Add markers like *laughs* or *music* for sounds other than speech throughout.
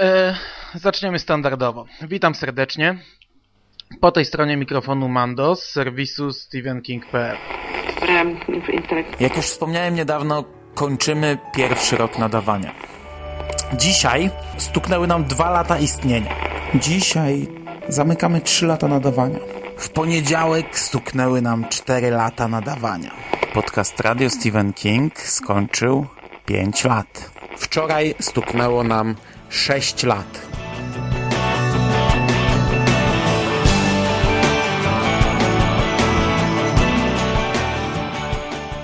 E, zaczniemy standardowo. Witam serdecznie. Po tej stronie mikrofonu Mando z serwisu StephenKing.pl. Jak już wspomniałem niedawno, kończymy pierwszy rok nadawania. Dzisiaj stuknęły nam dwa lata istnienia. Dzisiaj zamykamy trzy lata nadawania. W poniedziałek stuknęły nam cztery lata nadawania. Podcast Radio Stephen King skończył pięć lat. Wczoraj stuknęło nam sześć lat.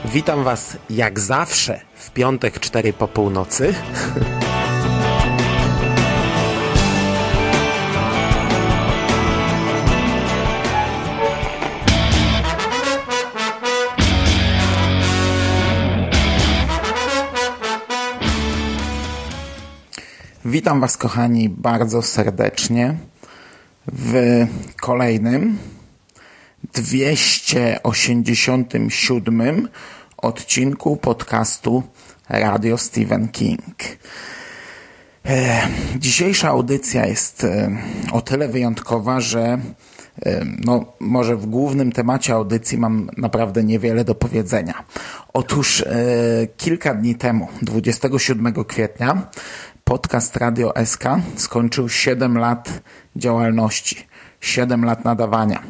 Witam Was jak zawsze w piątek 4 po północy. *laughs* Witam Was, kochani, bardzo serdecznie w kolejnym 287 odcinku podcastu Radio Stephen King. E, dzisiejsza audycja jest e, o tyle wyjątkowa, że e, no, może w głównym temacie audycji mam naprawdę niewiele do powiedzenia. Otóż kilka dni temu, 27 kwietnia, podcast Radio SK skończył 7 lat działalności. 7 lat nadawania.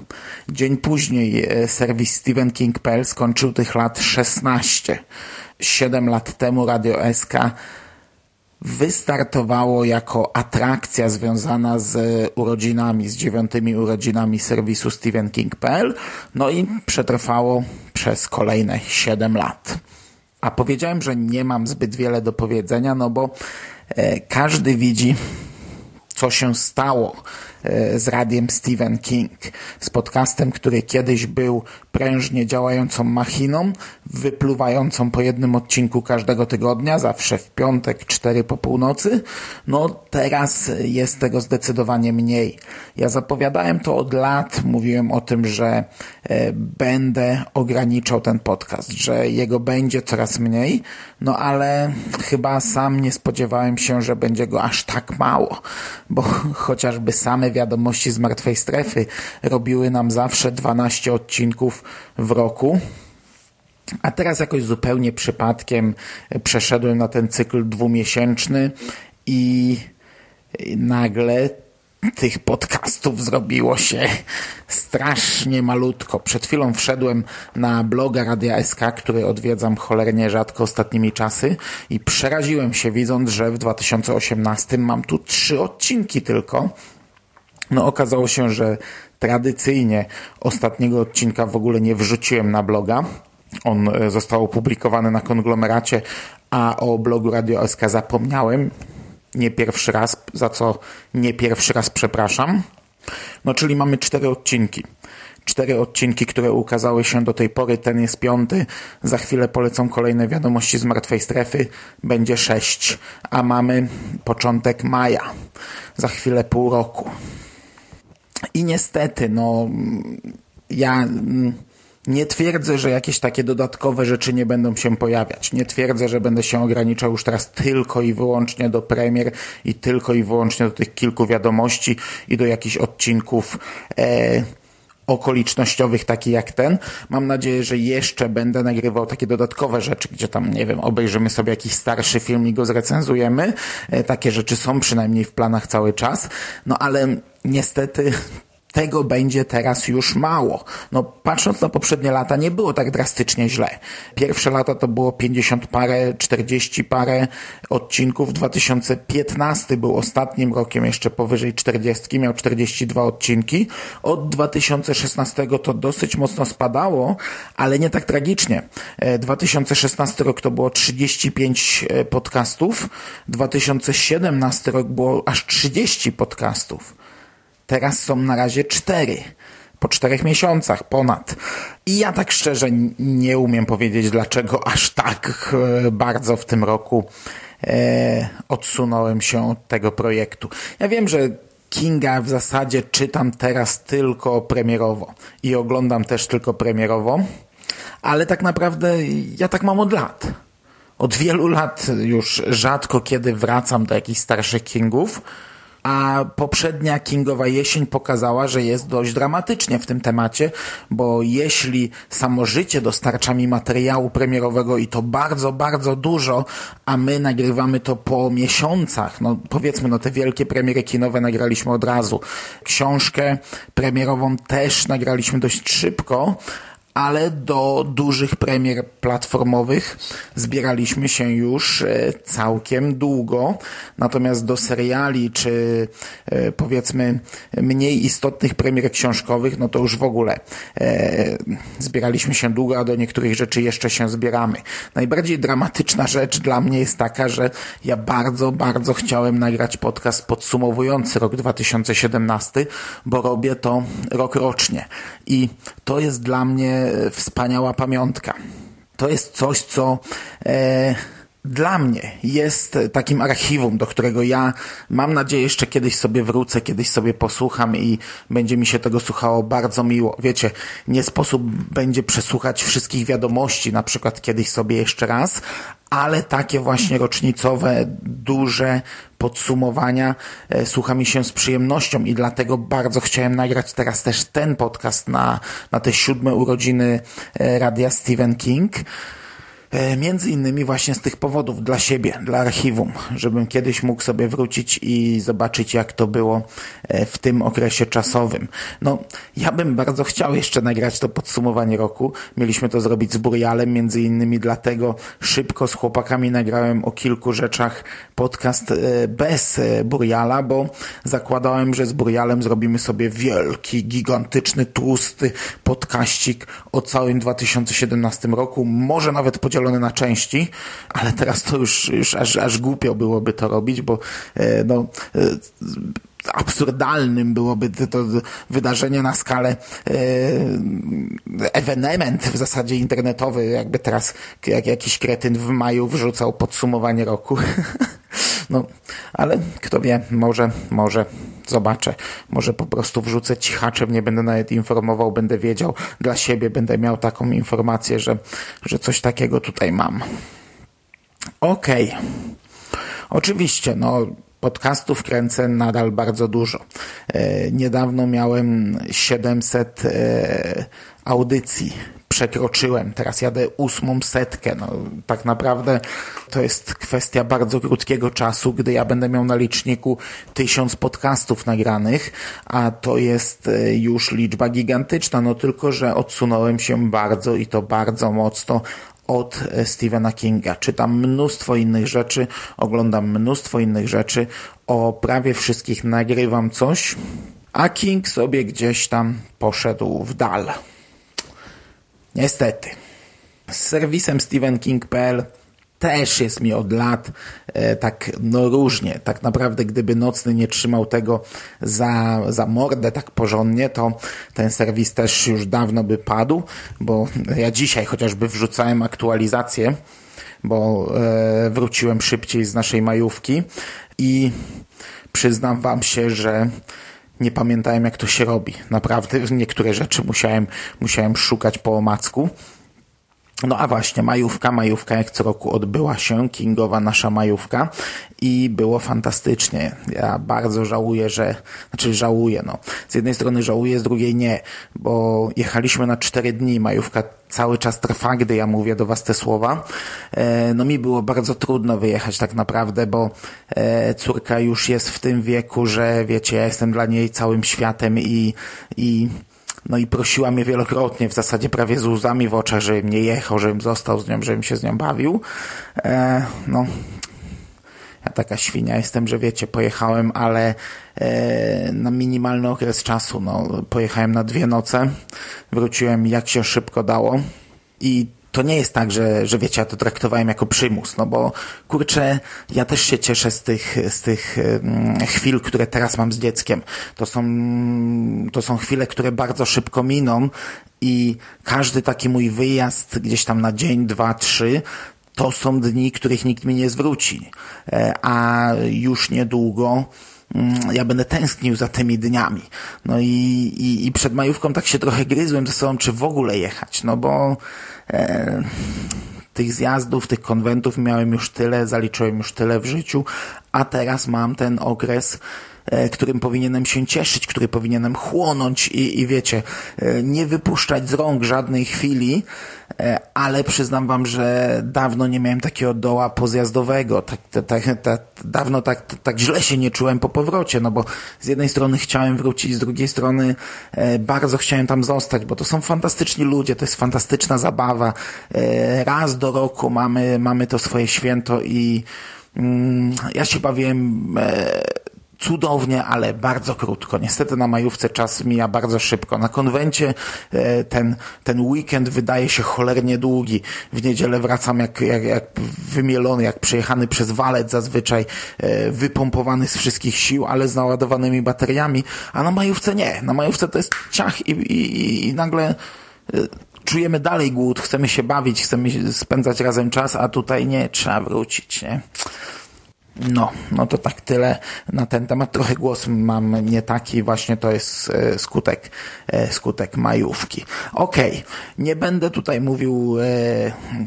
Dzień później e, serwis StephenKing.pl skończył tych lat 16. 7 lat temu Radio SK wystartowało jako atrakcja związana z urodzinami, z dziewiątymi urodzinami serwisu StephenKing.pl, no i przetrwało przez kolejne 7 lat. A powiedziałem, że nie mam zbyt wiele do powiedzenia, no bo e, każdy widzi, co się stało. E, z radiem Stephen King, z podcastem, który kiedyś był prężnie działającą machiną, wypluwającą po jednym odcinku każdego tygodnia, zawsze w piątek, cztery po północy. No teraz jest tego zdecydowanie mniej. Ja zapowiadałem to od lat, mówiłem o tym, że e, będę ograniczał ten podcast, że jego będzie coraz mniej, no ale chyba sam nie spodziewałem się, że będzie go aż tak mało, bo *laughs* chociażby same wiadomości z martwej strefy robiły nam zawsze 12 odcinków w roku. A teraz jakoś zupełnie przypadkiem przeszedłem na ten cykl dwumiesięczny i nagle tych podcastów zrobiło się strasznie malutko. Przed chwilą wszedłem na bloga Radia SK, który odwiedzam cholernie rzadko ostatnimi czasy i przeraziłem się widząc, że w 2018 mam tu trzy odcinki tylko. No okazało się, że tradycyjnie ostatniego odcinka w ogóle nie wrzuciłem na bloga. On e, został opublikowany na konglomeracie, a o blogu Radio SK zapomniałem. Nie pierwszy raz, za co nie pierwszy raz przepraszam. No czyli mamy cztery odcinki. Cztery odcinki, które ukazały się do tej pory. Ten jest piąty. Za chwilę polecą kolejne wiadomości z martwej strefy. Będzie sześć. A mamy początek maja. Za chwilę pół roku. I niestety, no, ja nie twierdzę, że jakieś takie dodatkowe rzeczy nie będą się pojawiać. Nie twierdzę, że będę się ograniczał już teraz tylko i wyłącznie do premier i tylko i wyłącznie do tych kilku wiadomości i do jakichś odcinków e, okolicznościowych, taki jak ten. Mam nadzieję, że jeszcze będę nagrywał takie dodatkowe rzeczy, gdzie tam, nie wiem, obejrzymy sobie jakiś starszy film i go zrecenzujemy. E, takie rzeczy są przynajmniej w planach cały czas. No ale niestety tego będzie teraz już mało. No, patrząc na poprzednie lata, nie było tak drastycznie źle. Pierwsze lata to było 50 parę, 40 parę odcinków. 2015 był ostatnim rokiem, jeszcze powyżej 40, miał 42 odcinki. Od 2016 to dosyć mocno spadało, ale nie tak tragicznie. 2016 e, rok to było 35 e, podcastów, 2017 rok było aż 30 podcastów. Teraz są na razie cztery. Po czterech miesiącach ponad. I ja tak szczerze nie umiem powiedzieć, dlaczego aż tak e, bardzo w tym roku e, odsunąłem się od tego projektu. Ja wiem, że Kinga w zasadzie czytam teraz tylko premierowo i oglądam też tylko premierowo, ale tak naprawdę ja tak mam od lat. Od wielu lat już rzadko kiedy wracam do jakichś starszych Kingów, a poprzednia Kingowa jesień pokazała, że jest dość dramatycznie w tym temacie, bo jeśli samo życie dostarcza mi materiału premierowego i to bardzo, bardzo dużo, a my nagrywamy to po miesiącach, no powiedzmy, no te wielkie premiery kinowe nagraliśmy od razu. Książkę premierową też nagraliśmy dość szybko, ale do dużych premier platformowych zbieraliśmy się już e, całkiem długo. Natomiast do seriali czy e, powiedzmy mniej istotnych premier książkowych, no to już w ogóle e, zbieraliśmy się długo, a do niektórych rzeczy jeszcze się zbieramy. Najbardziej dramatyczna rzecz dla mnie jest taka, że ja bardzo, bardzo chciałem nagrać podcast podsumowujący rok 2017, bo robię to rok rocznie. I to jest dla mnie wspaniała pamiątka. To jest coś, co e, dla mnie jest takim archiwum, do którego ja mam nadzieję jeszcze kiedyś sobie wrócę, kiedyś sobie posłucham i będzie mi się tego słuchało bardzo miło. Wiecie, nie sposób będzie przesłuchać wszystkich wiadomości, na przykład kiedyś sobie jeszcze raz, ale takie właśnie rocznicowe, duże podsumowania e, słucha mi się z przyjemnością i dlatego bardzo chciałem nagrać teraz też ten podcast na, na te siódme urodziny e, Radia Stephen King. E, między innymi właśnie z tych powodów dla siebie, dla archiwum, żebym kiedyś mógł sobie wrócić i zobaczyć, jak to było e, w tym okresie czasowym. No, ja bym bardzo chciał jeszcze nagrać to podsumowanie roku. Mieliśmy to zrobić z Burialem, między innymi dlatego szybko z chłopakami nagrałem o kilku rzeczach podcast e, bez Buriala, bo zakładałem, że z Burialem zrobimy sobie wielki, gigantyczny, tłusty podkaścik o całym 2017 roku, może nawet podzielony podzielone na części, ale teraz to już, już aż, aż głupio byłoby to robić, bo e, no e, absurdalnym byłoby to wydarzenie na skalę e, ewenement w zasadzie internetowy, jakby teraz jak jakiś kretyn w maju wrzucał podsumowanie roku. *laughs* No, ale kto wie, może, może zobaczę. Może po prostu wrzucę cichaczem, nie będę nawet informował, będę wiedział dla siebie, będę miał taką informację, że, że coś takiego tutaj mam. Okej. Okay. Oczywiście, no, podcastów kręcę nadal bardzo dużo. E, niedawno miałem 700 e, audycji przekroczyłem. Teraz jadę ósmą setkę. No, tak naprawdę to jest kwestia bardzo krótkiego czasu, gdy ja będę miał na liczniku tysiąc podcastów nagranych, a to jest e, już liczba gigantyczna. No tylko, że odsunąłem się bardzo i to bardzo mocno od e, Stephena Kinga. Czytam mnóstwo innych rzeczy, oglądam mnóstwo innych rzeczy, o prawie wszystkich nagrywam coś, a King sobie gdzieś tam poszedł w dal. Niestety. Z serwisem stephenking.pl też jest mi od lat e, tak no różnie. Tak naprawdę gdyby Nocny nie trzymał tego za, za mordę tak porządnie, to ten serwis też już dawno by padł, bo ja dzisiaj chociażby wrzucałem aktualizację, bo e, wróciłem szybciej z naszej majówki i przyznam wam się, że nie pamiętałem jak to się robi. Naprawdę niektóre rzeczy musiałem, musiałem szukać po omacku. No a właśnie, majówka, majówka jak co roku odbyła się, Kingowa nasza majówka i było fantastycznie. Ja bardzo żałuję, że, znaczy żałuję, no. Z jednej strony żałuję, z drugiej nie, bo jechaliśmy na cztery dni, majówka cały czas trwa, gdy ja mówię do was te słowa. E, no mi było bardzo trudno wyjechać tak naprawdę, bo e, córka już jest w tym wieku, że wiecie, ja jestem dla niej całym światem i, i no i prosiła mnie wielokrotnie, w zasadzie prawie z łzami w oczach, żebym nie jechał, żebym został z nią, żebym się z nią bawił. E, no, ja taka świnia jestem, że wiecie, pojechałem, ale e, na minimalny okres czasu. No, pojechałem na dwie noce, wróciłem jak się szybko dało i to nie jest tak, że, że wiecie, ja to traktowałem jako przymus, no bo kurczę, ja też się cieszę z tych, z tych chwil, które teraz mam z dzieckiem. To są, to są chwile, które bardzo szybko miną i każdy taki mój wyjazd gdzieś tam na dzień, dwa, trzy, to są dni, których nikt mi nie zwróci. E, a już niedługo mm, ja będę tęsknił za tymi dniami. No i, i, i przed majówką tak się trochę gryzłem ze sobą, czy w ogóle jechać, no bo tych zjazdów, tych konwentów miałem już tyle, zaliczyłem już tyle w życiu, a teraz mam ten okres E, którym powinienem się cieszyć, który powinienem chłonąć i, i wiecie, e, nie wypuszczać z rąk żadnej chwili, e, ale przyznam wam, że dawno nie miałem takiego doła pozjazdowego. Tak, tak, tak, dawno tak, tak źle się nie czułem po powrocie, no bo z jednej strony chciałem wrócić, z drugiej strony bardzo chciałem tam zostać, bo to są fantastyczni ludzie, to jest fantastyczna zabawa. Raz do roku mamy, mamy to swoje święto i mm, ja się bawiłem cudownie, ale bardzo krótko. Niestety na majówce czas mija bardzo szybko. Na konwencie e, ten, ten weekend wydaje się cholernie długi. W niedzielę wracam jak, jak, jak wymielony, jak przejechany przez walec zazwyczaj, e, wypompowany z wszystkich sił, ale z naładowanymi bateriami, a na majówce nie. Na majówce to jest ciach i, i, i nagle e, czujemy dalej głód, chcemy się bawić, chcemy spędzać razem czas, a tutaj nie, trzeba wrócić, nie? No, no to tak tyle na ten temat. Trochę głos mam nie taki, właśnie to jest e, skutek, e, skutek majówki. Okej, okay. nie będę tutaj mówił e,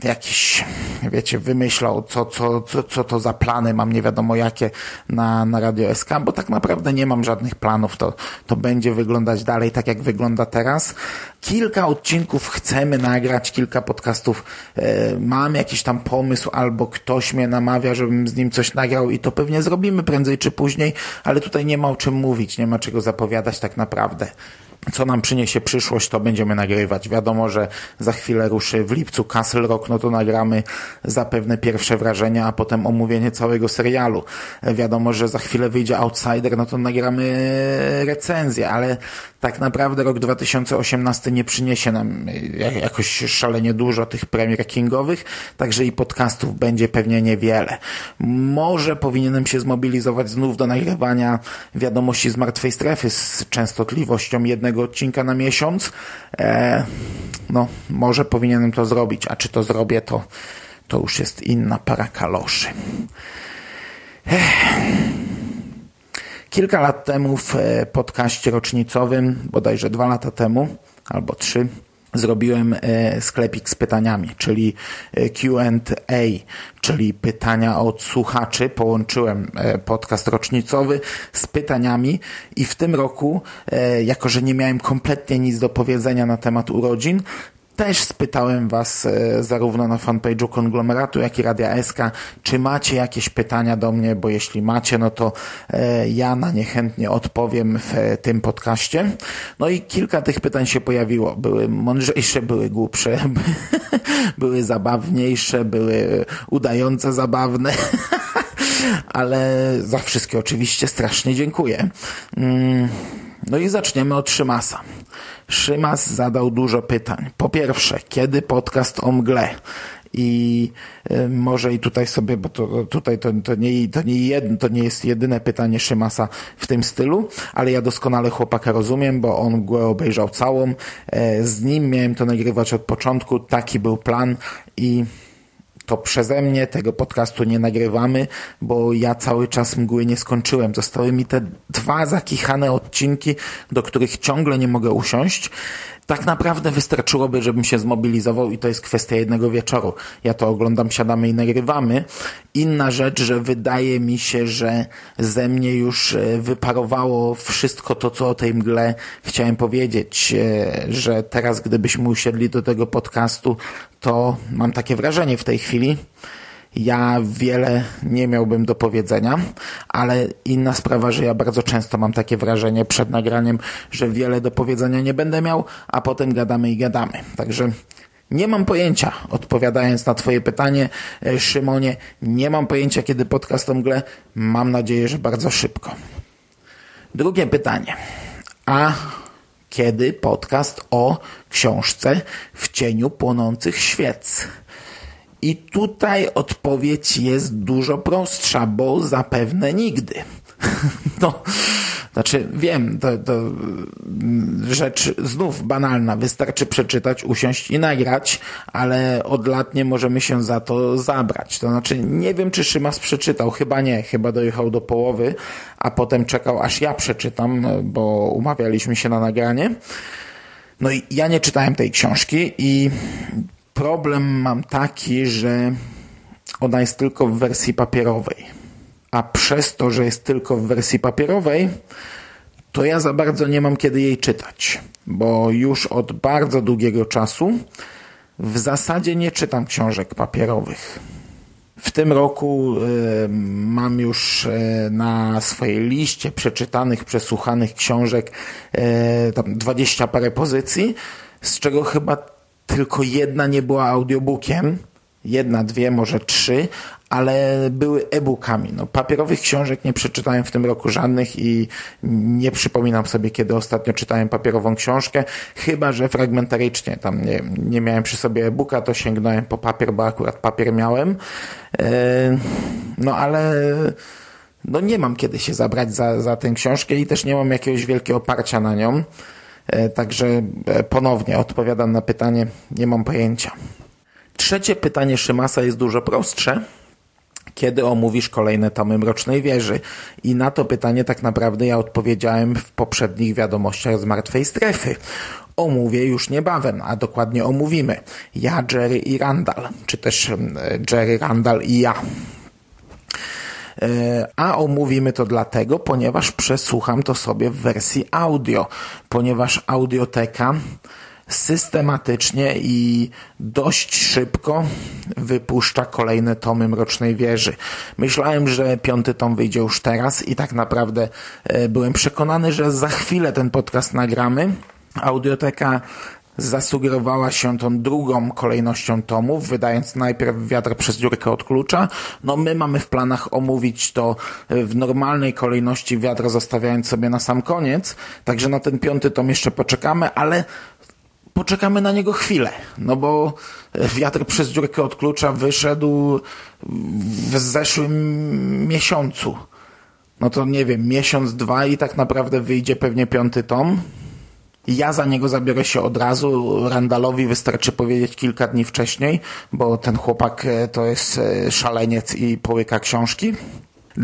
jakiś, wiecie, wymyślał, co, co, co, co to za plany mam, nie wiadomo jakie na, na Radio SK, bo tak naprawdę nie mam żadnych planów. To, to będzie wyglądać dalej tak, jak wygląda teraz. Kilka odcinków chcemy nagrać, kilka podcastów. E, mam jakiś tam pomysł, albo ktoś mnie namawia, żebym z nim coś nagrał i to pewnie zrobimy prędzej czy później, ale tutaj nie ma o czym mówić, nie ma czego zapowiadać tak naprawdę co nam przyniesie przyszłość, to będziemy nagrywać. Wiadomo, że za chwilę ruszy w lipcu Castle Rock, no to nagramy zapewne pierwsze wrażenia, a potem omówienie całego serialu. Wiadomo, że za chwilę wyjdzie Outsider, no to nagramy recenzję, ale tak naprawdę rok 2018 nie przyniesie nam jakoś szalenie dużo tych premier kingowych, także i podcastów będzie pewnie niewiele. Może powinienem się zmobilizować znów do nagrywania wiadomości z martwej strefy z częstotliwością jednego jednego odcinka na miesiąc. E, no, może powinienem to zrobić, a czy to zrobię, to, to już jest inna para kaloszy. Ech. Kilka lat temu w e, podcaście rocznicowym, bodajże dwa lata temu, albo trzy, zrobiłem e, sklepik z pytaniami, czyli e, Q&A, czyli pytania od słuchaczy. Połączyłem e, podcast rocznicowy z pytaniami i w tym roku, jako że nie miałem kompletnie nic do powiedzenia na temat urodzin, też spytałem Was e, zarówno na fanpage'u konglomeratu, jak i Radia SK, czy macie jakieś pytania do mnie, bo jeśli macie, no to e, ja na nie chętnie odpowiem w e, tym podcaście. No i kilka tych pytań się pojawiło. Były mądrzejsze, były głupsze, *laughs* były zabawniejsze, były udające zabawne. *laughs* Ale za wszystkie oczywiście strasznie dziękuję. Mm, no i zaczniemy od Szymasa. Szymas zadał dużo pytań. Po pierwsze, kiedy podcast o mgle? I y, może i tutaj sobie, bo to, tutaj to, to, nie, to, nie jedno, to nie jest jedyne pytanie Szymasa w tym stylu, ale ja doskonale chłopaka rozumiem, bo on mgłę obejrzał całą. E, z nim miałem to nagrywać od początku, taki był plan i to przeze mnie tego podcastu nie nagrywamy, bo ja cały czas mgły nie skończyłem. Zostały mi te dwa zakichane odcinki, do których ciągle nie mogę usiąść tak naprawdę wystarczyłoby, żebym się zmobilizował i to jest kwestia jednego wieczoru. Ja to oglądam, siadamy i nagrywamy. Inna rzecz, że wydaje mi się, że ze mnie już e, wyparowało wszystko to, co o tej mgle chciałem powiedzieć, e, że teraz gdybyśmy usiedli do tego podcastu, to mam takie wrażenie w tej chwili, ja wiele nie miałbym do powiedzenia, ale inna sprawa, że ja bardzo często mam takie wrażenie przed nagraniem, że wiele do powiedzenia nie będę miał, a potem gadamy i gadamy. Także nie mam pojęcia, odpowiadając na Twoje pytanie, e, Szymonie, nie mam pojęcia, kiedy podcast o mgle. Mam nadzieję, że bardzo szybko. Drugie pytanie. A kiedy podcast o książce w cieniu płonących świec? I tutaj odpowiedź jest dużo prostsza, bo zapewne nigdy. *laughs* No, znaczy wiem, to, to rzecz znów banalna. Wystarczy przeczytać, usiąść i nagrać, ale od lat nie możemy się za to zabrać. To znaczy nie wiem, czy Szymas przeczytał. Chyba nie. Chyba dojechał do połowy, a potem czekał, aż ja przeczytam, bo umawialiśmy się na nagranie. No i ja nie czytałem tej książki i problem mam taki, że ona jest tylko w wersji papierowej. A przez to, że jest tylko w wersji papierowej, to ja za bardzo nie mam kiedy jej czytać, bo już od bardzo długiego czasu w zasadzie nie czytam książek papierowych. W tym roku y, mam już y, na swojej liście przeczytanych, przesłuchanych książek y, tam 20 parę pozycji, z czego chyba tylko jedna nie była audiobookiem. Jedna, dwie, może trzy, ale były e-bookami. No, papierowych książek nie przeczytałem w tym roku żadnych i nie przypominam sobie, kiedy ostatnio czytałem papierową książkę, chyba że fragmentarycznie. Tam nie, nie miałem przy sobie e-booka, to sięgnąłem po papier, bo akurat papier miałem. E, no ale no nie mam kiedy się zabrać za, za tę książkę i też nie mam jakiegoś wielkiego oparcia na nią. E, także e, ponownie odpowiadam na pytanie, nie mam pojęcia. Trzecie pytanie Szymasa jest dużo prostsze kiedy omówisz kolejne tomy Mrocznej Wieży? I na to pytanie tak naprawdę ja odpowiedziałem w poprzednich wiadomościach z Martwej Strefy. Omówię już niebawem, a dokładnie omówimy. Ja, Jerry i Randall, czy też Jerry, Randall i ja. E, a omówimy to dlatego, ponieważ przesłucham to sobie w wersji audio, ponieważ audioteka systematycznie i dość szybko wypuszcza kolejne tomy Mrocznej Wieży. Myślałem, że piąty tom wyjdzie już teraz i tak naprawdę e, byłem przekonany, że za chwilę ten podcast nagramy. Audioteka zasugerowała się tą drugą kolejnością tomów, wydając najpierw wiatr przez dziurkę od klucza. No my mamy w planach omówić to w normalnej kolejności wiatr zostawiając sobie na sam koniec, także na ten piąty tom jeszcze poczekamy, ale poczekamy na niego chwilę, no bo wiatr przez dziurkę od klucza wyszedł w zeszłym miesiącu. No to nie wiem, miesiąc, dwa i tak naprawdę wyjdzie pewnie piąty tom. Ja za niego zabiorę się od razu. Randalowi wystarczy powiedzieć kilka dni wcześniej, bo ten chłopak e, to jest e, szaleniec i połyka książki.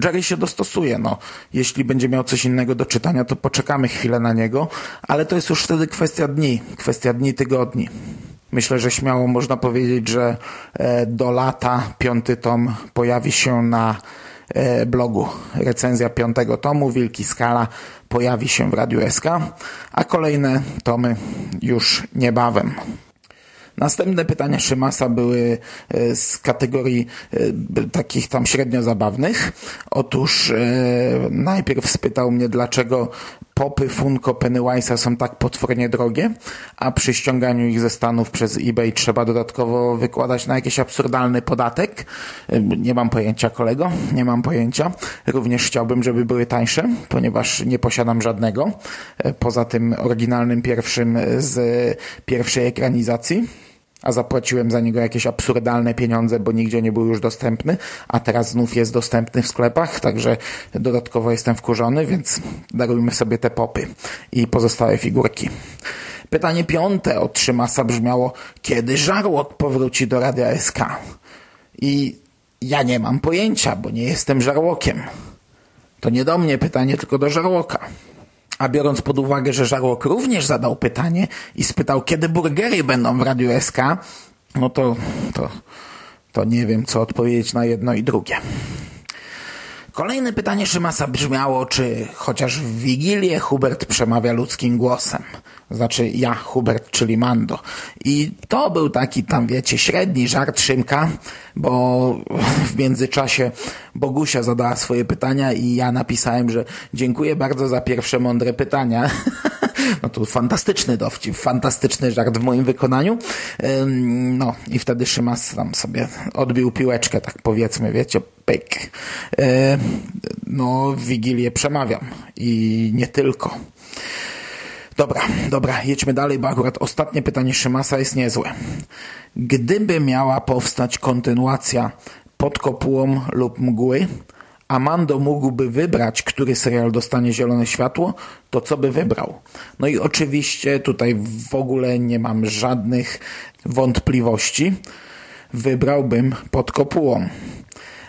Jerry się dostosuje. No, jeśli będzie miał coś innego do czytania, to poczekamy chwilę na niego, ale to jest już wtedy kwestia dni, kwestia dni, tygodni. Myślę, że śmiało można powiedzieć, że e, do lata piąty tom pojawi się na blogu. Recenzja piątego tomu, Wilki Skala, pojawi się w Radiu SK, a kolejne tomy już niebawem. Następne pytania Szymasa były e, z kategorii e, takich tam średnio zabawnych. Otóż e, najpierw spytał mnie, dlaczego popy Funko Pennywise'a są tak potwornie drogie, a przy ściąganiu ich ze Stanów przez eBay trzeba dodatkowo wykładać na jakiś absurdalny podatek. Nie mam pojęcia kolego, nie mam pojęcia. Również chciałbym, żeby były tańsze, ponieważ nie posiadam żadnego, poza tym oryginalnym pierwszym z pierwszej ekranizacji a zapłaciłem za niego jakieś absurdalne pieniądze, bo nigdzie nie był już dostępny, a teraz znów jest dostępny w sklepach, także dodatkowo jestem wkurzony, więc darujmy sobie te popy i pozostałe figurki. Pytanie piąte od Trzymasa brzmiało, kiedy żarłok powróci do Radia SK? I ja nie mam pojęcia, bo nie jestem żarłokiem. To nie do mnie pytanie, tylko do żarłoka. A biorąc pod uwagę, że Żarłok również zadał pytanie i spytał, kiedy burgery będą w Radiu SK, no to, to, to nie wiem, co odpowiedzieć na jedno i drugie. Kolejne pytanie Szymasa brzmiało, czy chociaż w Wigilię Hubert przemawia ludzkim głosem. Znaczy ja, Hubert, czyli Mando. I to był taki tam, wiecie, średni żart Szymka, bo w międzyczasie Bogusia zadała swoje pytania i ja napisałem, że dziękuję bardzo za pierwsze mądre pytania. *laughs* No to fantastyczny dowcip, fantastyczny żart w moim wykonaniu. No i wtedy Szymas tam sobie odbił piłeczkę, tak powiedzmy, wiecie, pyk. No w Wigilię przemawiam i nie tylko. Dobra, dobra, jedźmy dalej, bo akurat ostatnie pytanie Szymasa jest niezłe. Gdyby miała powstać kontynuacja pod kopułą lub mgły, a Mando mógłby wybrać, który serial dostanie zielone światło, to co by wybrał? No i oczywiście tutaj w ogóle nie mam żadnych wątpliwości. Wybrałbym pod kopułą.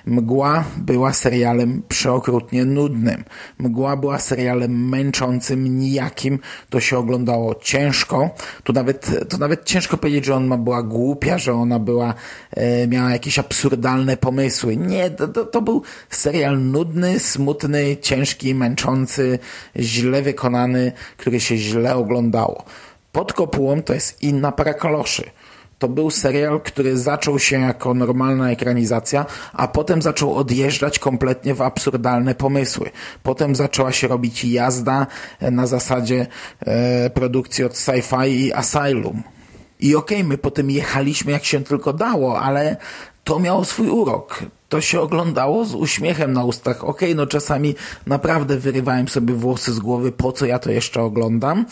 Mgła była serialem przeokrutnie nudnym. Mgła była serialem męczącym, nijakim. To się oglądało ciężko. Tu nawet, to nawet ciężko powiedzieć, że ona była głupia, że ona była, e, miała jakieś absurdalne pomysły. Nie, to, to, to był serial nudny, smutny, ciężki, męczący, źle wykonany, który się źle oglądało. Pod kopułą to jest inna para kaloszy. To był serial, który zaczął się jako normalna ekranizacja, a potem zaczął odjeżdżać kompletnie w absurdalne pomysły. Potem zaczęła się robić jazda na zasadzie e, produkcji od Sci-Fi i Asylum. I okej, okay, my potem jechaliśmy jak się tylko dało, ale to miało swój urok to się oglądało z uśmiechem na ustach. Okej, okay, no czasami naprawdę wyrywałem sobie włosy z głowy, po co ja to jeszcze oglądam,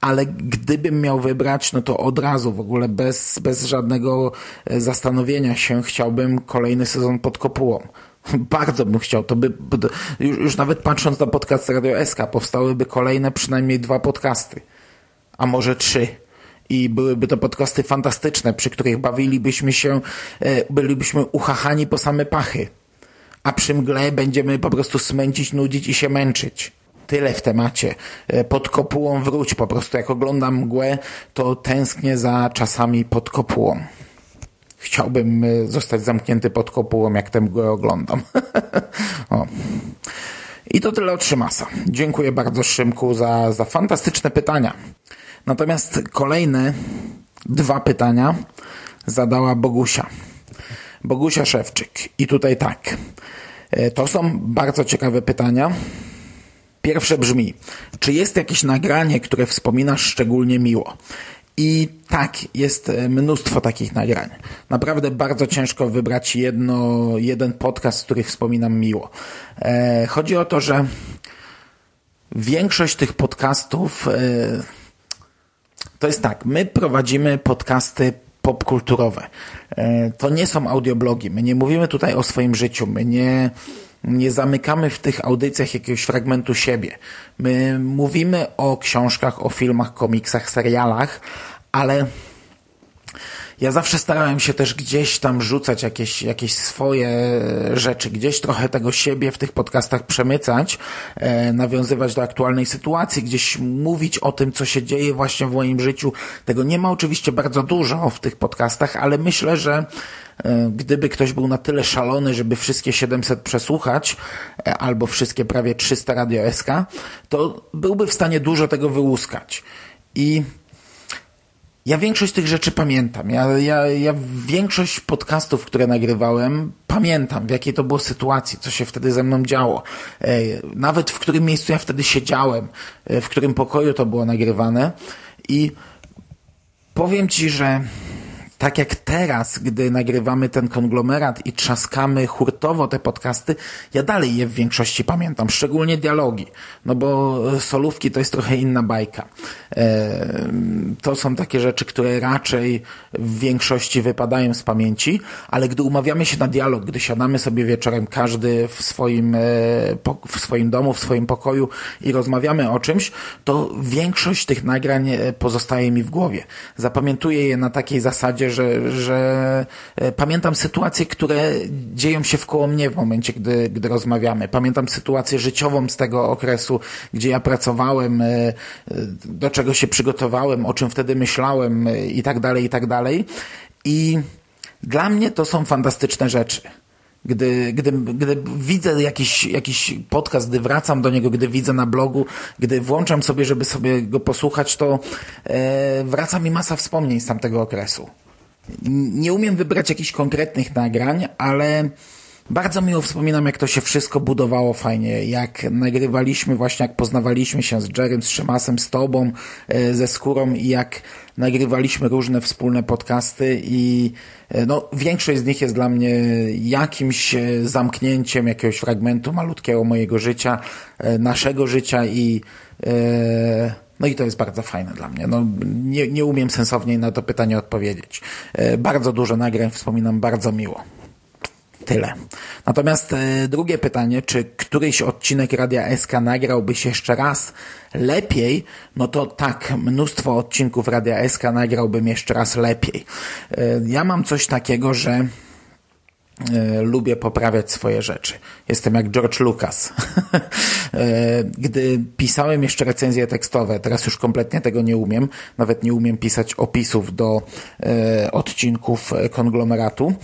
ale gdybym miał wybrać, no to od razu w ogóle bez, bez żadnego e, zastanowienia się chciałbym kolejny sezon pod kopułą. *laughs* Bardzo bym chciał. To by, już, już nawet patrząc na podcast Radio SK, powstałyby kolejne przynajmniej dwa podcasty. A może trzy i byłyby to podcasty fantastyczne, przy których bawilibyśmy się, e, bylibyśmy uchachani po same pachy. A przy mgle będziemy po prostu smęcić, nudzić i się męczyć. Tyle w temacie. E, pod kopułą wróć. Po prostu jak oglądam mgłę, to tęsknię za czasami pod kopułą. Chciałbym e, zostać zamknięty pod kopułą, jak tę mgłę oglądam. *laughs* o. I to tyle od Szymasa. Dziękuję bardzo Szymku za, za fantastyczne pytania. Natomiast kolejne dwa pytania zadała Bogusia. Bogusia Szewczyk. I tutaj tak. E, to są bardzo ciekawe pytania. Pierwsze brzmi, czy jest jakieś nagranie, które wspominasz szczególnie miło? I tak, jest e, mnóstwo takich nagrań. Naprawdę bardzo ciężko wybrać jedno, jeden podcast, który wspominam miło. E, chodzi o to, że większość tych podcastów to jest tak, my prowadzimy podcasty popkulturowe. E, to nie są audioblogi. My nie mówimy tutaj o swoim życiu. My nie, nie zamykamy w tych audycjach jakiegoś fragmentu siebie. My mówimy o książkach, o filmach, komiksach, serialach, ale ja zawsze starałem się też gdzieś tam rzucać jakieś, jakieś swoje rzeczy, gdzieś trochę tego siebie w tych podcastach przemycać, e, nawiązywać do aktualnej sytuacji, gdzieś mówić o tym, co się dzieje właśnie w moim życiu. Tego nie ma oczywiście bardzo dużo w tych podcastach, ale myślę, że e, gdyby ktoś był na tyle szalony, żeby wszystkie 700 przesłuchać, e, albo wszystkie prawie 300 Radio SK, to byłby w stanie dużo tego wyłuskać. I ja większość tych rzeczy pamiętam. Ja, ja, ja większość podcastów, które nagrywałem, pamiętam, w jakiej to było sytuacji, co się wtedy ze mną działo. E, nawet w którym miejscu ja wtedy siedziałem, e, w którym pokoju to było nagrywane. I powiem Ci, że tak jak teraz, gdy nagrywamy ten konglomerat i trzaskamy hurtowo te podcasty, ja dalej je w większości pamiętam, szczególnie dialogi, no bo solówki to jest trochę inna bajka. E, to są takie rzeczy, które raczej w większości wypadają z pamięci, ale gdy umawiamy się na dialog, gdy siadamy sobie wieczorem każdy w swoim, e, w swoim domu, w swoim pokoju i rozmawiamy o czymś, to większość tych nagrań e, pozostaje mi w głowie. Zapamiętuję je na takiej zasadzie, że, że e, pamiętam sytuacje, które dzieją się wkoło mnie w momencie, gdy, gdy rozmawiamy. Pamiętam sytuację życiową z tego okresu, gdzie ja pracowałem, e, e, do czego się przygotowałem, o czym wtedy myślałem i tak dalej, i tak dalej. I dla mnie to są fantastyczne rzeczy. Gdy, gdy, gdy widzę jakiś, jakiś podcast, gdy wracam do niego, gdy widzę na blogu, gdy włączam sobie, żeby sobie go posłuchać, to e, wraca mi masa wspomnień z tamtego okresu. Nie umiem wybrać jakichś konkretnych nagrań, ale bardzo miło wspominam, jak to się wszystko budowało fajnie, jak nagrywaliśmy właśnie, jak poznawaliśmy się z Jerem, z Szymasem, z Tobą, e, ze Skórą i jak nagrywaliśmy różne wspólne podcasty i e, no, większość z nich jest dla mnie jakimś e, zamknięciem jakiegoś fragmentu malutkiego mojego życia, naszego życia i no i to jest bardzo fajne dla mnie. No, nie, nie umiem sensowniej na to pytanie odpowiedzieć. E, bardzo dużo nagrań wspominam bardzo miło. Tyle. Natomiast e, drugie pytanie, czy któryś odcinek Radia SK nagrałbyś jeszcze raz lepiej, no to tak, mnóstwo odcinków Radia SK nagrałbym jeszcze raz lepiej. E, ja mam coś takiego, że lubię poprawiać swoje rzeczy. Jestem jak George Lucas. *laughs* E, gdy pisałem jeszcze recenzje tekstowe, teraz już kompletnie tego nie umiem, nawet nie umiem pisać opisów do e, odcinków konglomeratu.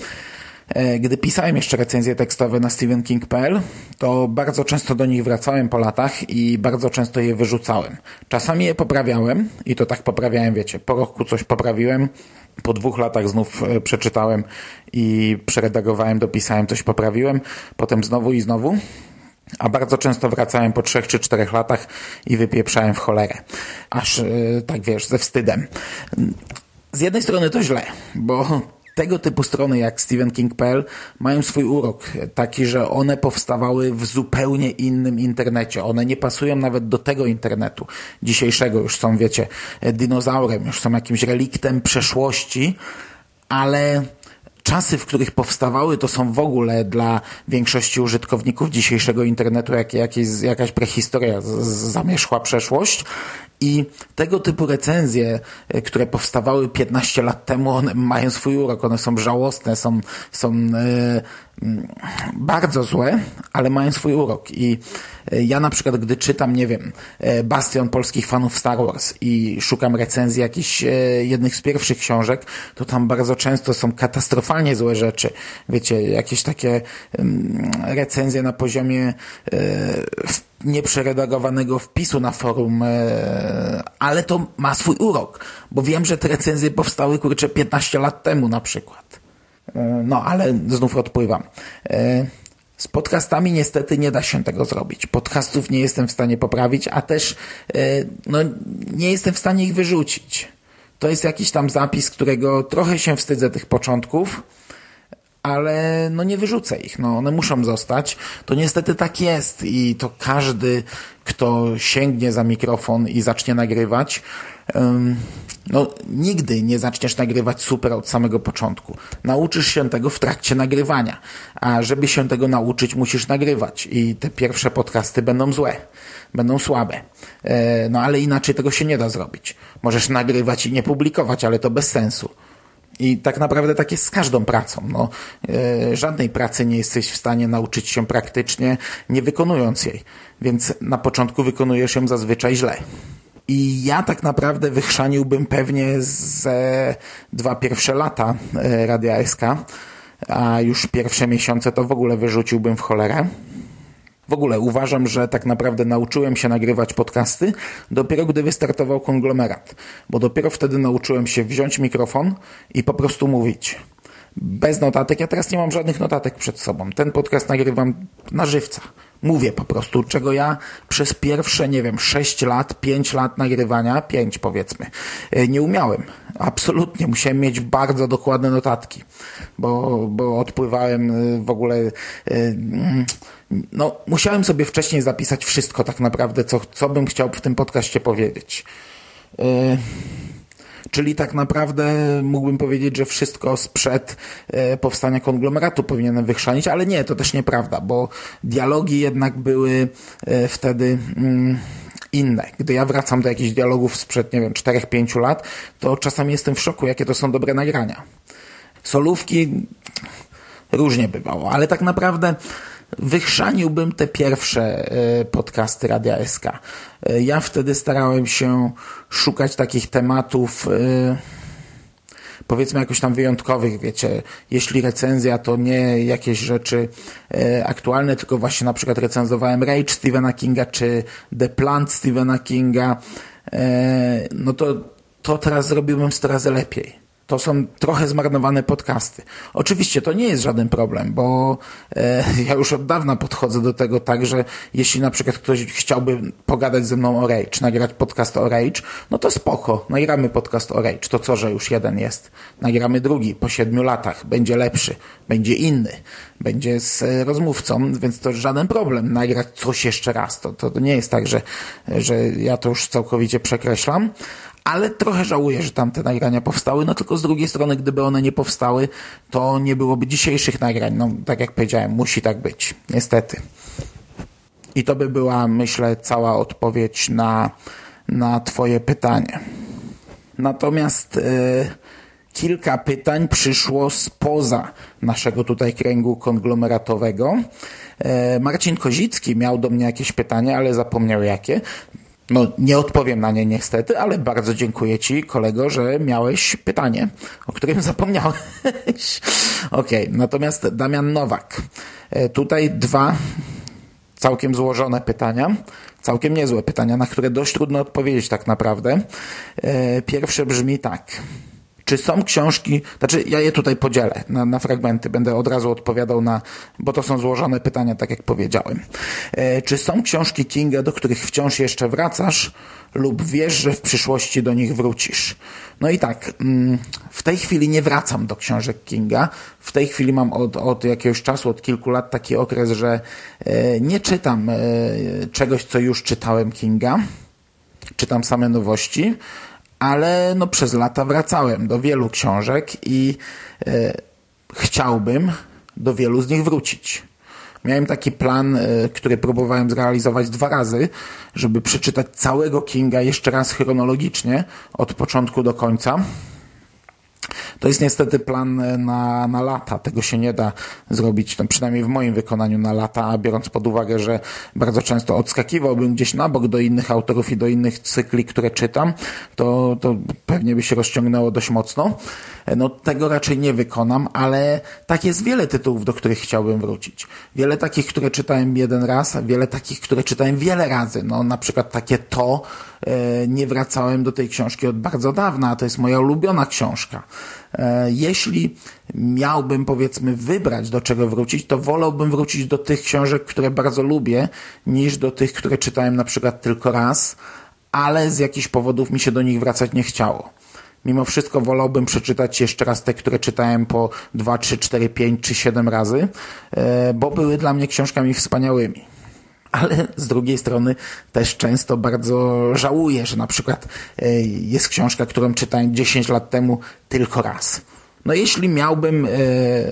Gdy pisałem jeszcze recenzje tekstowe na stephenking.pl, to bardzo często do nich wracałem po latach i bardzo często je wyrzucałem. Czasami je poprawiałem i to tak poprawiałem, wiecie, po roku coś poprawiłem, po dwóch latach znów e, przeczytałem i przeredagowałem, dopisałem, coś poprawiłem, potem znowu i znowu. A bardzo często wracałem po trzech czy czterech latach i wypieprzałem w cholerę. Aż, yy, tak wiesz, ze wstydem. Z jednej strony to źle, bo tego typu strony jak StephenKing.pl mają swój urok, taki, że one powstawały w zupełnie innym internecie. One nie pasują nawet do tego internetu dzisiejszego. Już są, wiecie, dinozaurem, już są jakimś reliktem przeszłości, ale czasy, w których powstawały, to są w ogóle dla większości użytkowników dzisiejszego internetu jak, jakaś prehistoria, zamierzchła przeszłość. I tego typu recenzje, e, które powstawały 15 lat temu, one mają swój urok, one są żałosne, są, są e, mm, bardzo złe, ale mają swój urok. I e, ja na przykład, gdy czytam, nie wiem, Bastion polskich fanów Star Wars i szukam recenzji jakichś jednych z pierwszych książek, to tam bardzo często są katastrofalnie złe rzeczy. Wiecie, jakieś takie mm, recenzje na poziomie nieprzeredagowanego wpisu na forum, e, ale to ma swój urok, bo wiem, że te recenzje powstały kurczę 15 lat temu na przykład. E, no, ale znów odpływam. E, z podcastami niestety nie da się tego zrobić. Podcastów nie jestem w stanie poprawić, a też no, nie jestem w stanie ich wyrzucić. To jest jakiś tam zapis, którego trochę się wstydzę tych początków, ale no nie wyrzucę ich, no one muszą zostać. To niestety tak jest i to każdy, kto sięgnie za mikrofon i zacznie nagrywać, no nigdy nie zaczniesz nagrywać super od samego początku. Nauczysz się tego w trakcie nagrywania, a żeby się tego nauczyć, musisz nagrywać i te pierwsze podcasty będą złe, będą słabe. E, no ale inaczej tego się nie da zrobić. Możesz nagrywać i nie publikować, ale to bez sensu. I tak naprawdę tak jest z każdą pracą. No, e, żadnej pracy nie jesteś w stanie nauczyć się praktycznie, nie wykonując jej. Więc na początku wykonujesz ją zazwyczaj źle. I ja tak naprawdę wychrzaniłbym pewnie ze dwa pierwsze lata e, Radia SK, a już pierwsze miesiące to w ogóle wyrzuciłbym w cholerę. W ogóle uważam, że tak naprawdę nauczyłem się nagrywać podcasty dopiero gdy wystartował konglomerat, bo dopiero wtedy nauczyłem się wziąć mikrofon i po prostu mówić. Bez notatek. Ja teraz nie mam żadnych notatek przed sobą. Ten podcast nagrywam na żywca. Mówię po prostu, czego ja przez pierwsze, nie wiem, 6 lat, 5 lat nagrywania, 5 powiedzmy, e, nie umiałem. Absolutnie. Musiałem mieć bardzo dokładne notatki, bo, bo odpływałem e, w ogóle mm, no, musiałem sobie wcześniej zapisać wszystko tak naprawdę, co, co bym chciał w tym podcaście powiedzieć. Yy, czyli tak naprawdę mógłbym powiedzieć, że wszystko sprzed yy, powstania konglomeratu powinienem wychrzanić, ale nie, to też nieprawda, bo dialogi jednak były yy, wtedy mm, inne. Gdy ja wracam do jakichś dialogów sprzed, nie wiem, 4-5 lat, to czasami jestem w szoku, jakie to są dobre nagrania. Solówki różnie bywało, ale tak naprawdę wychrzaniłbym te pierwsze e, podcasty Radia SK. E, ja wtedy starałem się szukać takich tematów e, powiedzmy jakoś tam wyjątkowych, wiecie, jeśli recenzja to nie jakieś rzeczy aktualne, tylko właśnie na przykład recenzowałem Rage Stephena Kinga czy The Plant Stephena Kinga, no to to teraz zrobiłbym 100 razy lepiej to są trochę zmarnowane podcasty. Oczywiście to nie jest żaden problem, bo e, *laughs* ja już od dawna podchodzę do tego tak, że jeśli na przykład ktoś chciałby pogadać ze mną o Rage, nagrać podcast o Rage, no to spoko, nagramy podcast o Rage. To co, że już jeden jest? Nagramy drugi po siedmiu latach, będzie lepszy, będzie inny, będzie z e, rozmówcą, więc to żaden problem nagrać coś jeszcze raz. To, to nie jest tak, że, że ja to już całkowicie przekreślam, ale trochę żałuję, że tamte nagrania powstały, no tylko z drugiej strony, gdyby one nie powstały, to nie byłoby dzisiejszych nagrań. No, tak jak powiedziałem, musi tak być, niestety. I to by była, myślę, cała odpowiedź na, na Twoje pytanie. Natomiast yy, kilka pytań przyszło spoza naszego tutaj kręgu konglomeratowego. E, Marcin Kozicki miał do mnie jakieś pytanie, ale zapomniał jakie. No, nie odpowiem na nie niestety, ale bardzo dziękuję Ci, kolego, że miałeś pytanie, o którym *laughs* zapomniałeś. Okej, okay. natomiast Damian Nowak. E, tutaj dwa całkiem złożone pytania, całkiem niezłe pytania, na które dość trudno odpowiedzieć tak naprawdę. E, pierwsze brzmi tak. Czy są książki, znaczy ja je tutaj podzielę na, na, fragmenty, będę od razu odpowiadał na, bo to są złożone pytania, tak jak powiedziałem. E, czy są książki Kinga, do których wciąż jeszcze wracasz lub wiesz, że w przyszłości do nich wrócisz? No i tak, mm, w tej chwili nie wracam do książek Kinga. W tej chwili mam od, od jakiegoś czasu, od kilku lat taki okres, że e, nie czytam e, czegoś, co już czytałem Kinga. Czytam same nowości ale no przez lata wracałem do wielu książek i e, chciałbym do wielu z nich wrócić. Miałem taki plan, e, który próbowałem zrealizować dwa razy, żeby przeczytać całego Kinga jeszcze raz chronologicznie, od początku do końca. To jest niestety plan e, na, na lata. Tego się nie da zrobić, no przynajmniej w moim wykonaniu na lata, biorąc pod uwagę, że bardzo często odskakiwałbym gdzieś na bok do innych autorów i do innych cykli, które czytam, to, to pewnie by się rozciągnęło dość mocno. E, no tego raczej nie wykonam, ale tak jest wiele tytułów, do których chciałbym wrócić. Wiele takich, które czytałem jeden raz, wiele takich, które czytałem wiele razy. No na przykład takie to, e, nie wracałem do tej książki od bardzo dawna, a to jest moja ulubiona książka. E, jeśli miałbym powiedzmy wybrać do czego wrócić, to wolałbym wrócić do tych książek, które bardzo lubię, niż do tych, które czytałem na przykład tylko raz, ale z jakichś powodów mi się do nich wracać nie chciało. Mimo wszystko wolałbym przeczytać jeszcze raz te, które czytałem po 2, 3, 4, 5 czy 7 razy, e, bo były dla mnie książkami wspaniałymi ale z drugiej strony też często bardzo żałuję, że na przykład e, jest książka, którą czytałem 10 lat temu tylko raz. No jeśli miałbym e,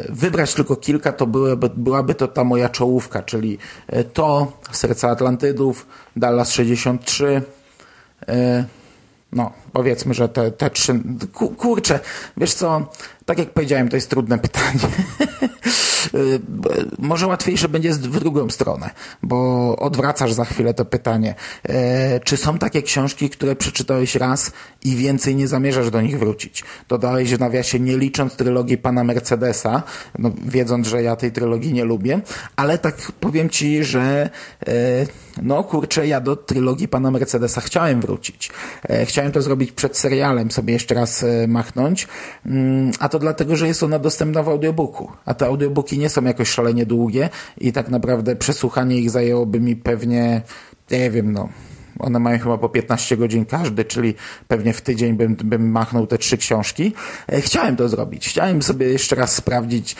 wybrać tylko kilka, to byłaby, byłaby to ta moja czołówka, czyli to, Serca Atlantydów, Dallas 63, no, powiedzmy, że te, te trzy... Kurczę, wiesz co, tak jak powiedziałem, to jest trudne *laughs* pytanie. Y, może łatwiejsze będzie w drugą stronę, bo odwracasz za chwilę to pytanie. E, czy są takie książki, które przeczytałeś raz i więcej nie zamierzasz do nich wrócić? Dodałeś w nawiasie, nie licząc trylogii pana Mercedesa, no, wiedząc, że ja tej trylogii nie lubię, ale tak powiem ci, że e, no kurczę, ja do trylogii pana Mercedesa chciałem wrócić. E, chciałem to zrobić przed serialem, sobie jeszcze raz machnąć, mm, a to dlatego, że jest ona dostępna w audiobooku, a te audiobooki nie są jakoś szalenie długie i tak naprawdę przesłuchanie ich zajęłoby mi pewnie, nie wiem, no, one mają chyba po 15 godzin każdy, czyli pewnie w tydzień bym, bym machnął te trzy książki. E, chciałem to zrobić. Chciałem sobie jeszcze raz sprawdzić,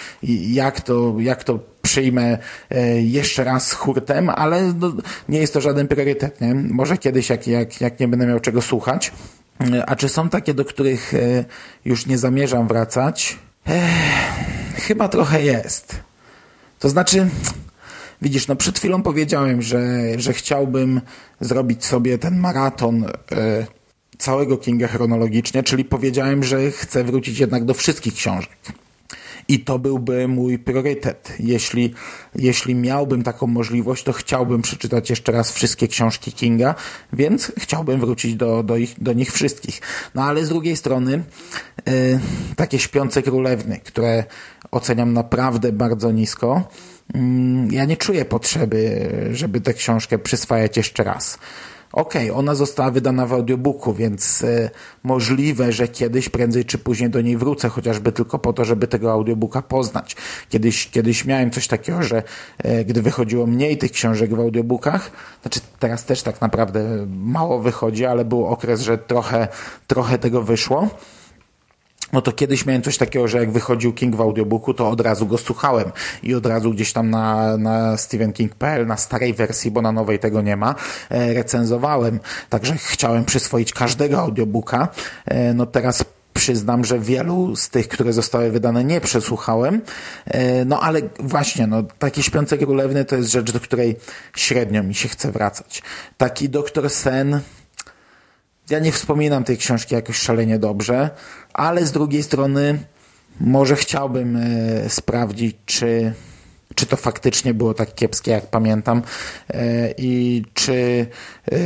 jak to, jak to przyjmę e, jeszcze raz hurtem, ale no, nie jest to żaden priorytet. Nie? Może kiedyś, jak, jak, jak nie będę miał czego słuchać. E, a czy są takie, do których już nie zamierzam wracać? Ech, chyba trochę jest. To znaczy, widzisz, no przed chwilą powiedziałem, że, że chciałbym zrobić sobie ten maraton e, całego Kinga chronologicznie, czyli powiedziałem, że chcę wrócić jednak do wszystkich książek. I to byłby mój priorytet. Jeśli, jeśli miałbym taką możliwość, to chciałbym przeczytać jeszcze raz wszystkie książki Kinga, więc chciałbym wrócić do, do, ich, do nich wszystkich. No ale z drugiej strony yy, takie śpiące królewny, które oceniam naprawdę bardzo nisko, yy, ja nie czuję potrzeby, żeby tę książkę przyswajać jeszcze raz. Okej, okay, ona została wydana w audiobooku, więc e, możliwe, że kiedyś, prędzej czy później do niej wrócę, chociażby tylko po to, żeby tego audiobooka poznać. Kiedyś, kiedyś miałem coś takiego, że e, gdy wychodziło mniej tych książek w audiobookach, znaczy teraz też tak naprawdę mało wychodzi, ale był okres, że trochę, trochę tego wyszło, no to kiedyś miałem coś takiego, że jak wychodził King w audiobooku, to od razu go słuchałem i od razu gdzieś tam na, na stephenking.pl, na starej wersji, bo na nowej tego nie ma, e, recenzowałem. Także chciałem przyswoić każdego audiobooka. E, no teraz przyznam, że wielu z tych, które zostały wydane nie przesłuchałem, e, no ale właśnie, no taki Śpiące Królewny to jest rzecz, do której średnio mi się chce wracać. Taki Doktor Sen ja nie wspominam tej książki jakoś szalenie dobrze, ale z drugiej strony może chciałbym e, sprawdzić, czy, czy to faktycznie było tak kiepskie, jak pamiętam e, i czy e,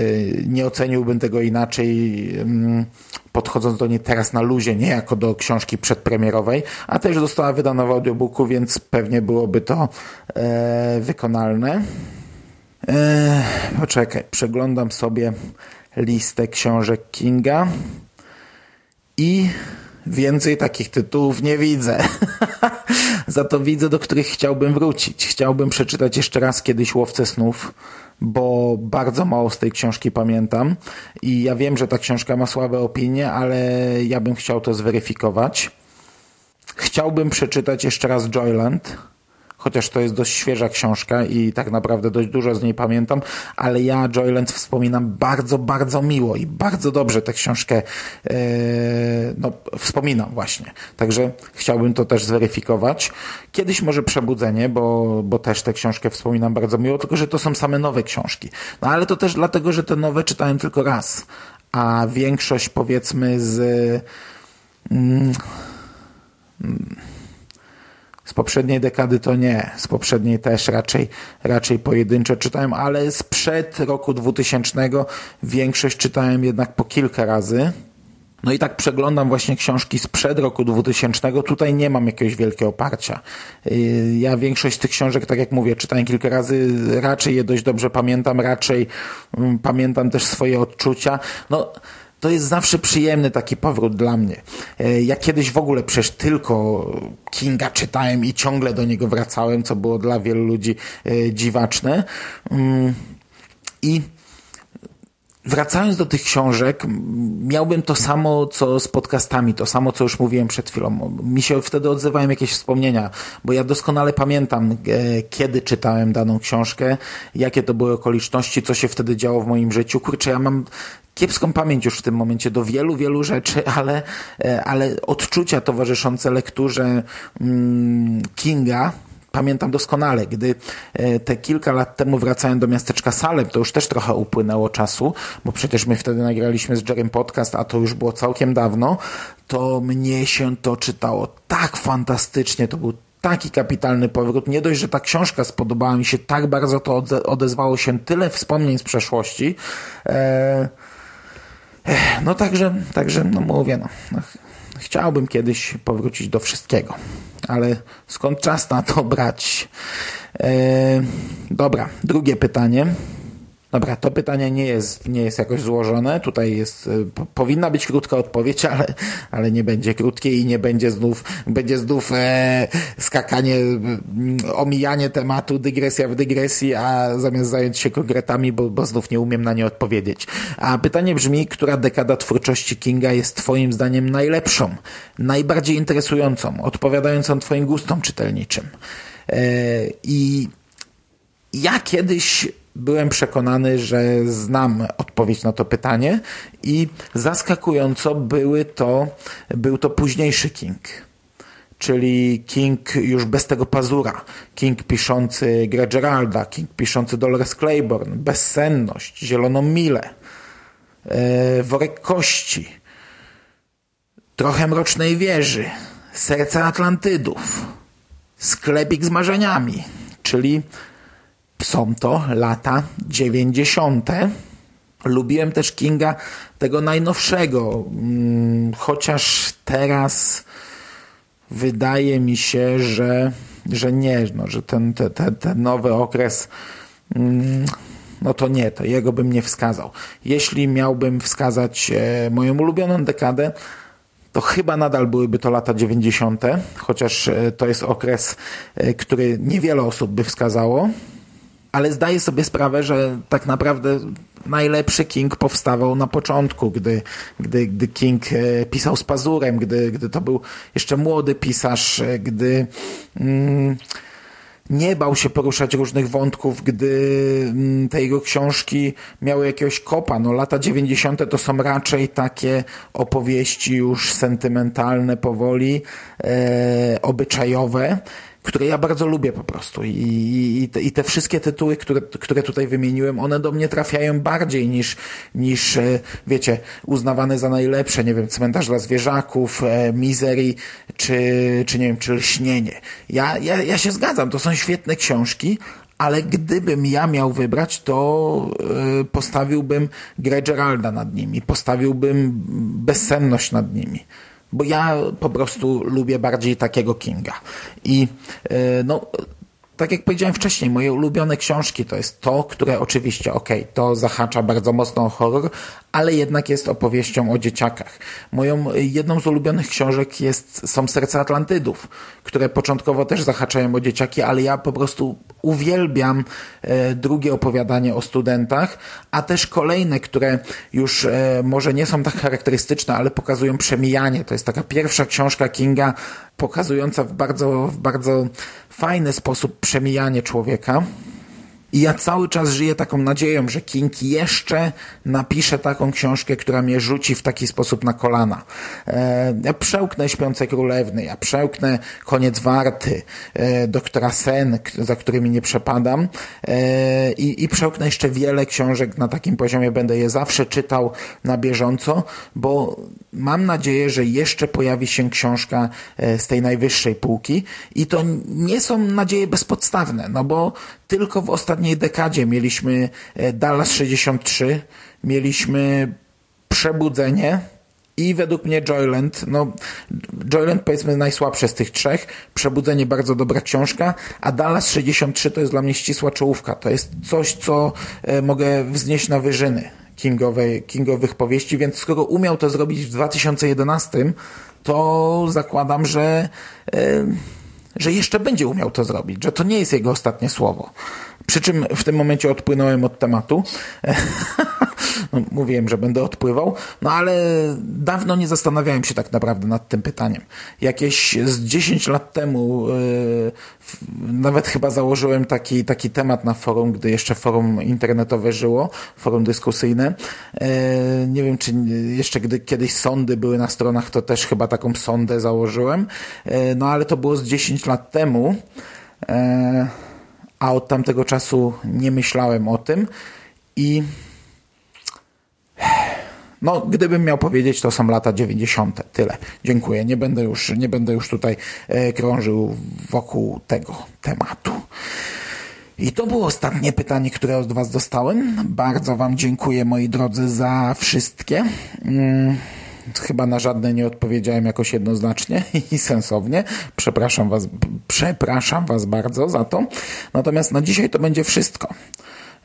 nie oceniłbym tego inaczej mm, podchodząc do niej teraz na luzie, nie jako do książki przedpremierowej, a też została wydana w audiobooku, więc pewnie byłoby to wykonalne. Poczekaj, przeglądam sobie listę książek Kinga i więcej takich tytułów nie widzę. *laughs* Za to widzę, do których chciałbym wrócić. Chciałbym przeczytać jeszcze raz kiedyś Łowcę Snów, bo bardzo mało z tej książki pamiętam i ja wiem, że ta książka ma słabe opinie, ale ja bym chciał to zweryfikować. Chciałbym przeczytać jeszcze raz Joyland, chociaż to jest dość świeża książka i tak naprawdę dość dużo z niej pamiętam, ale ja Joyland wspominam bardzo, bardzo miło i bardzo dobrze tę książkę e, no, wspominam właśnie. Także chciałbym to też zweryfikować. Kiedyś może Przebudzenie, bo, bo też tę książkę wspominam bardzo miło, tylko że to są same nowe książki. No ale to też dlatego, że te nowe czytałem tylko raz, a większość powiedzmy z... Mm, poprzedniej dekady to nie, z poprzedniej też raczej, raczej pojedyncze czytałem, ale sprzed roku 2000 większość czytałem jednak po kilka razy. No i tak przeglądam właśnie książki sprzed roku 2000. Tutaj nie mam jakiegoś wielkiego oparcia. Y, ja większość tych książek, tak jak mówię, czytałem kilka razy, raczej je dość dobrze pamiętam, raczej um, pamiętam też swoje odczucia. No, to jest zawsze przyjemny taki powrót dla mnie. E, ja kiedyś w ogóle przecież tylko Kinga czytałem i ciągle do niego wracałem, co było dla wielu ludzi e, dziwaczne. Mm, I wracając do tych książek, miałbym to samo, co z podcastami, to samo, co już mówiłem przed chwilą. Mi się wtedy odzywają jakieś wspomnienia, bo ja doskonale pamiętam, e, kiedy czytałem daną książkę, jakie to były okoliczności, co się wtedy działo w moim życiu. Kurczę, ja mam kiepską pamięć już w tym momencie do wielu, wielu rzeczy, *laughs* ale, e, ale odczucia towarzyszące lekturze mm, Kinga, pamiętam doskonale, gdy e, te kilka lat temu wracałem do miasteczka Salem, to już też trochę upłynęło czasu, bo przecież my wtedy nagraliśmy z Jerem podcast, a to już było całkiem dawno, to mnie się to czytało tak fantastycznie, to był taki kapitalny powrót. Nie dość, że ta książka spodobała mi się tak bardzo, to odezwało się tyle wspomnień z przeszłości. Eee, no także, także no mówię, no, no, chciałbym kiedyś powrócić do wszystkiego, ale skąd czas na to brać? E, dobra, drugie pytanie. Dobra, to pytanie nie jest, nie jest jakoś złożone. Tutaj jest, y, powinna być krótka odpowiedź, ale, ale nie będzie krótkiej i nie będzie znów, będzie znów e, skakanie, mm, omijanie tematu, dygresja w dygresji, a zamiast zająć się konkretami, bo, bo znów nie umiem na nie odpowiedzieć. A pytanie brzmi, która dekada twórczości Kinga jest Twoim zdaniem najlepszą, najbardziej interesującą, odpowiadającą Twoim gustom czytelniczym? E, I ja kiedyś byłem przekonany, że znam odpowiedź na to pytanie i zaskakująco były to, był to późniejszy King. Czyli King już bez tego pazura. King piszący Grę Geralda, King piszący Dolores Claiborne, Bezsenność, Zieloną Milę, e, Worek Kości, trochę Mrocznej Wieży, Serce Atlantydów, Sklepik z marzeniami, czyli są to lata 90. Lubiłem też Kinga tego najnowszego, mm, chociaż teraz wydaje mi się, że, że nie, no, że ten, ten, ten, nowy okres mm, no to nie, to jego bym nie wskazał. Jeśli miałbym wskazać e, moją ulubioną dekadę, to chyba nadal byłyby to lata 90., chociaż e, to jest okres, e, który niewiele osób by wskazało ale zdaję sobie sprawę, że tak naprawdę najlepszy King powstawał na początku, gdy, gdy, gdy King e, pisał z pazurem, gdy, gdy to był jeszcze młody pisarz, e, gdy mm, nie bał się poruszać różnych wątków, gdy mm, te jego książki miały jakiegoś kopa. No, lata 90. to są raczej takie opowieści już sentymentalne, powoli, e, obyczajowe, które ja bardzo lubię po prostu. I, i, i te wszystkie tytuły, które, które tutaj wymieniłem, one do mnie trafiają bardziej niż, niż e, wiecie, uznawane za najlepsze, nie wiem, Cmentarz dla Zwierzaków, e, Misery, czy, czy nie wiem, czy Lśnienie. Ja, ja, ja się zgadzam, to są świetne książki, ale gdybym ja miał wybrać, to e, postawiłbym Grę Geralda nad nimi, postawiłbym Bezsenność nad nimi bo ja po prostu lubię bardziej takiego Kinga. I e, no, tak jak powiedziałem wcześniej, moje ulubione książki to jest to, które oczywiście, okej, okay, to zahacza bardzo mocno o horror, ale jednak jest opowieścią o dzieciakach. Moją jedną z ulubionych książek jest, są Serce Atlantydów, które początkowo też zahaczają o dzieciaki, ale ja po prostu uwielbiam e, drugie opowiadanie o studentach, a też kolejne, które już e, może nie są tak charakterystyczne, ale pokazują przemijanie. To jest taka pierwsza książka Kinga pokazująca w bardzo, w bardzo fajny sposób przemijanie człowieka. I ja cały czas żyję taką nadzieją, że King jeszcze napisze taką książkę, która mnie rzuci w taki sposób na kolana. E, ja przełknę Śpiące Królewny, ja przełknę Koniec Warty, e, Doktora Sen, za którymi nie przepadam e, i, i przełknę jeszcze wiele książek na takim poziomie. Będę je zawsze czytał na bieżąco, bo mam nadzieję, że jeszcze pojawi się książka z tej najwyższej półki i to nie są nadzieje bezpodstawne, no bo tylko w ostatniej dekadzie mieliśmy e, Dallas 63, mieliśmy Przebudzenie i według mnie Joyland, no Joyland powiedzmy najsłabsze z tych trzech, Przebudzenie bardzo dobra książka, a Dallas 63 to jest dla mnie ścisła czołówka, to jest coś, co e, mogę wznieść na wyżyny kingowej, kingowych powieści, więc skoro umiał to zrobić w 2011, to zakładam, że e, że jeszcze będzie umiał to zrobić, że to nie jest jego ostatnie słowo. Przy czym w tym momencie odpłynąłem od tematu. *laughs* no, mówiłem, że będę odpływał, no ale dawno nie zastanawiałem się tak naprawdę nad tym pytaniem. Jakieś z 10 lat temu yy, nawet chyba założyłem taki, taki temat na forum, gdy jeszcze forum internetowe żyło, forum dyskusyjne. Yy, nie wiem, czy jeszcze gdy kiedyś sądy były na stronach, to też chyba taką sondę założyłem. Yy, no ale to było z 10 lat temu. A od tamtego czasu nie myślałem o tym i no, gdybym miał powiedzieć, to są lata 90. Tyle. Dziękuję. Nie będę już, nie będę już tutaj e, krążył wokół tego tematu. I to było ostatnie pytanie, które od Was dostałem. Bardzo Wam dziękuję, moi drodzy, za wszystkie. Mm, chyba na żadne nie odpowiedziałem jakoś jednoznacznie *laughs* i sensownie. Przepraszam Was, przepraszam Was bardzo za to. Natomiast na dzisiaj to będzie wszystko.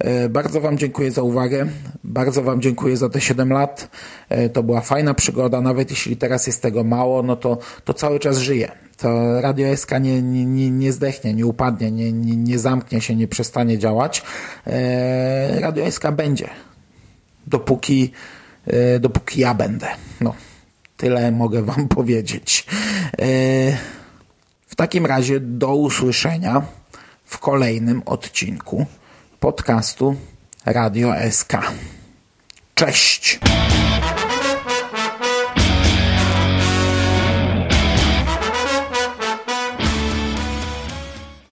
E, bardzo Wam dziękuję za uwagę. Bardzo Wam dziękuję za te 7 lat. E, to była fajna przygoda. Nawet jeśli teraz jest tego mało, no to, to cały czas żyje. To Radio SK nie, nie, nie zdechnie, nie upadnie, nie, nie, nie zamknie się, nie przestanie działać. E, Radio SK będzie. Dopóki, dopóki ja będę. No, tyle mogę Wam *laughs* powiedzieć. W takim razie do usłyszenia w kolejnym odcinku podcastu Radio SK. Cześć!